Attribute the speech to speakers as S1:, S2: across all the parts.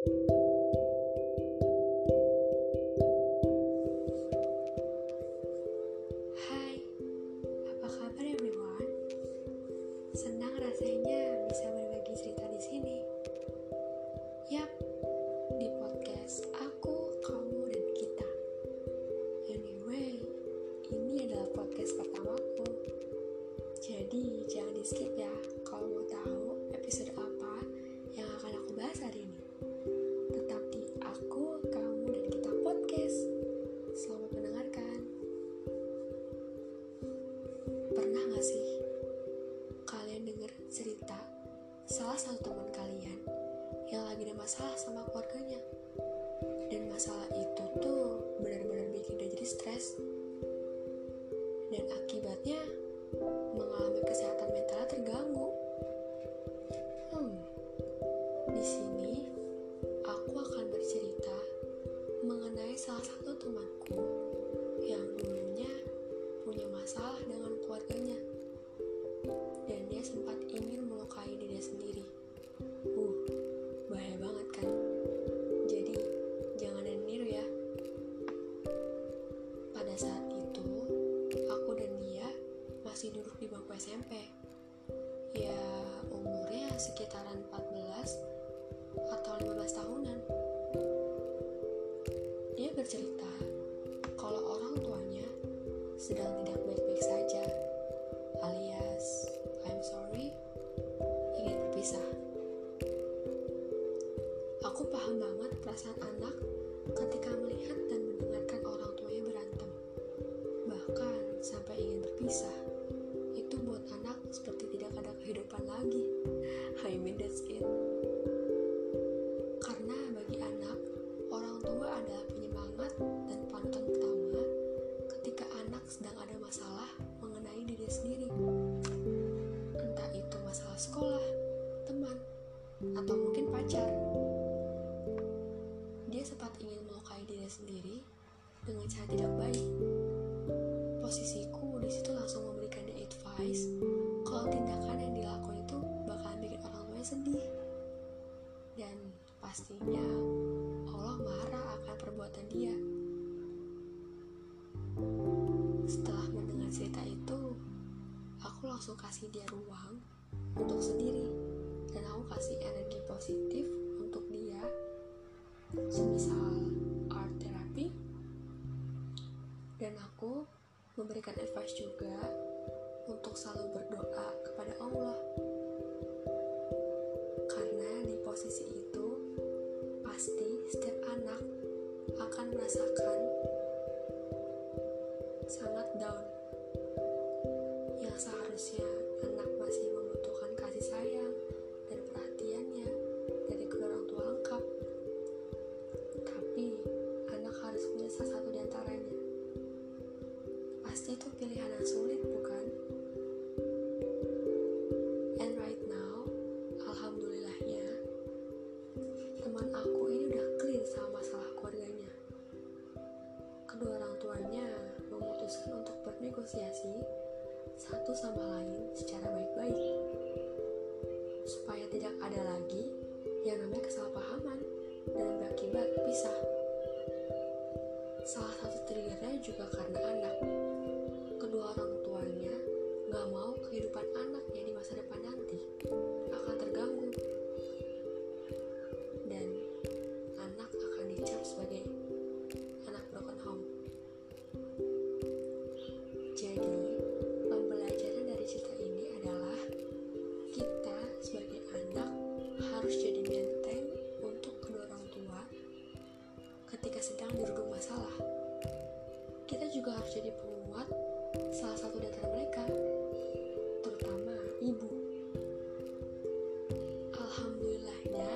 S1: Hai, apa kabar everyone? Senang rasanya bisa berbagi cerita di sini. Yap, salah satu teman kalian yang lagi ada masalah sama keluarganya? Dan masalah itu tuh benar-benar bikin dia jadi stres. Dan akibatnya mengalami kesehatan mentalnya terganggu. Hmm, di sini aku akan bercerita mengenai salah satu masih duduk di bangku SMP. Ya, umurnya sekitaran 14 atau 15 tahunan. Dia bercerita kalau orang tuanya sedang tidak baik-baik saja, alias I'm sorry, ingin berpisah. Aku paham banget perasaan anak ketika melihat dan sendiri dengan cara tidak baik. Posisiku di situ langsung memberikan dia advice kalau tindakan yang dilakukan itu bakalan bikin orang tuanya sedih. Dan pastinya Allah marah akan perbuatan dia. Setelah mendengar cerita itu, aku langsung kasih dia ruang untuk sendiri dan aku kasih energi positif untuk dia semisal dan aku memberikan advice juga untuk selalu berdoa kepada Allah. Karena di posisi itu pasti setiap anak akan merasakan sangat down yang seharusnya anak teman aku ini udah clear sama masalah keluarganya. Kedua orang tuanya memutuskan untuk bernegosiasi satu sama lain secara baik-baik supaya tidak ada lagi yang namanya kesalahpahaman dan berakibat pisah. Salah satu triggernya juga karena anak. Kedua orang tuanya gak mau kehidupan anaknya di masa depan nanti juga harus jadi penguat salah satu di mereka, terutama ibu. Alhamdulillahnya,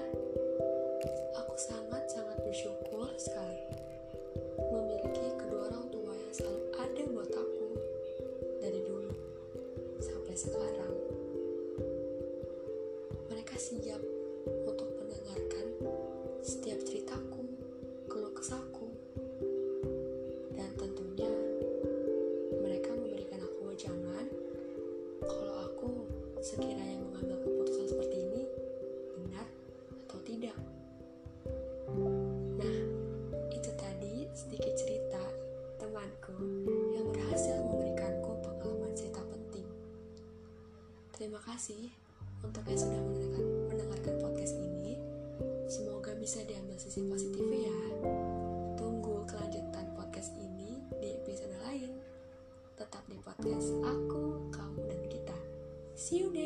S1: aku sangat-sangat bersyukur sekali memiliki kedua orang tua yang selalu ada buat aku dari dulu sampai sekarang. Mereka siap sekiranya mengambil keputusan seperti ini benar atau tidak. Nah, itu tadi sedikit cerita temanku yang berhasil memberikanku pengalaman cerita penting. Terima kasih untuk yang sudah mendengarkan podcast ini. Semoga bisa diambil sisi positif you, dear.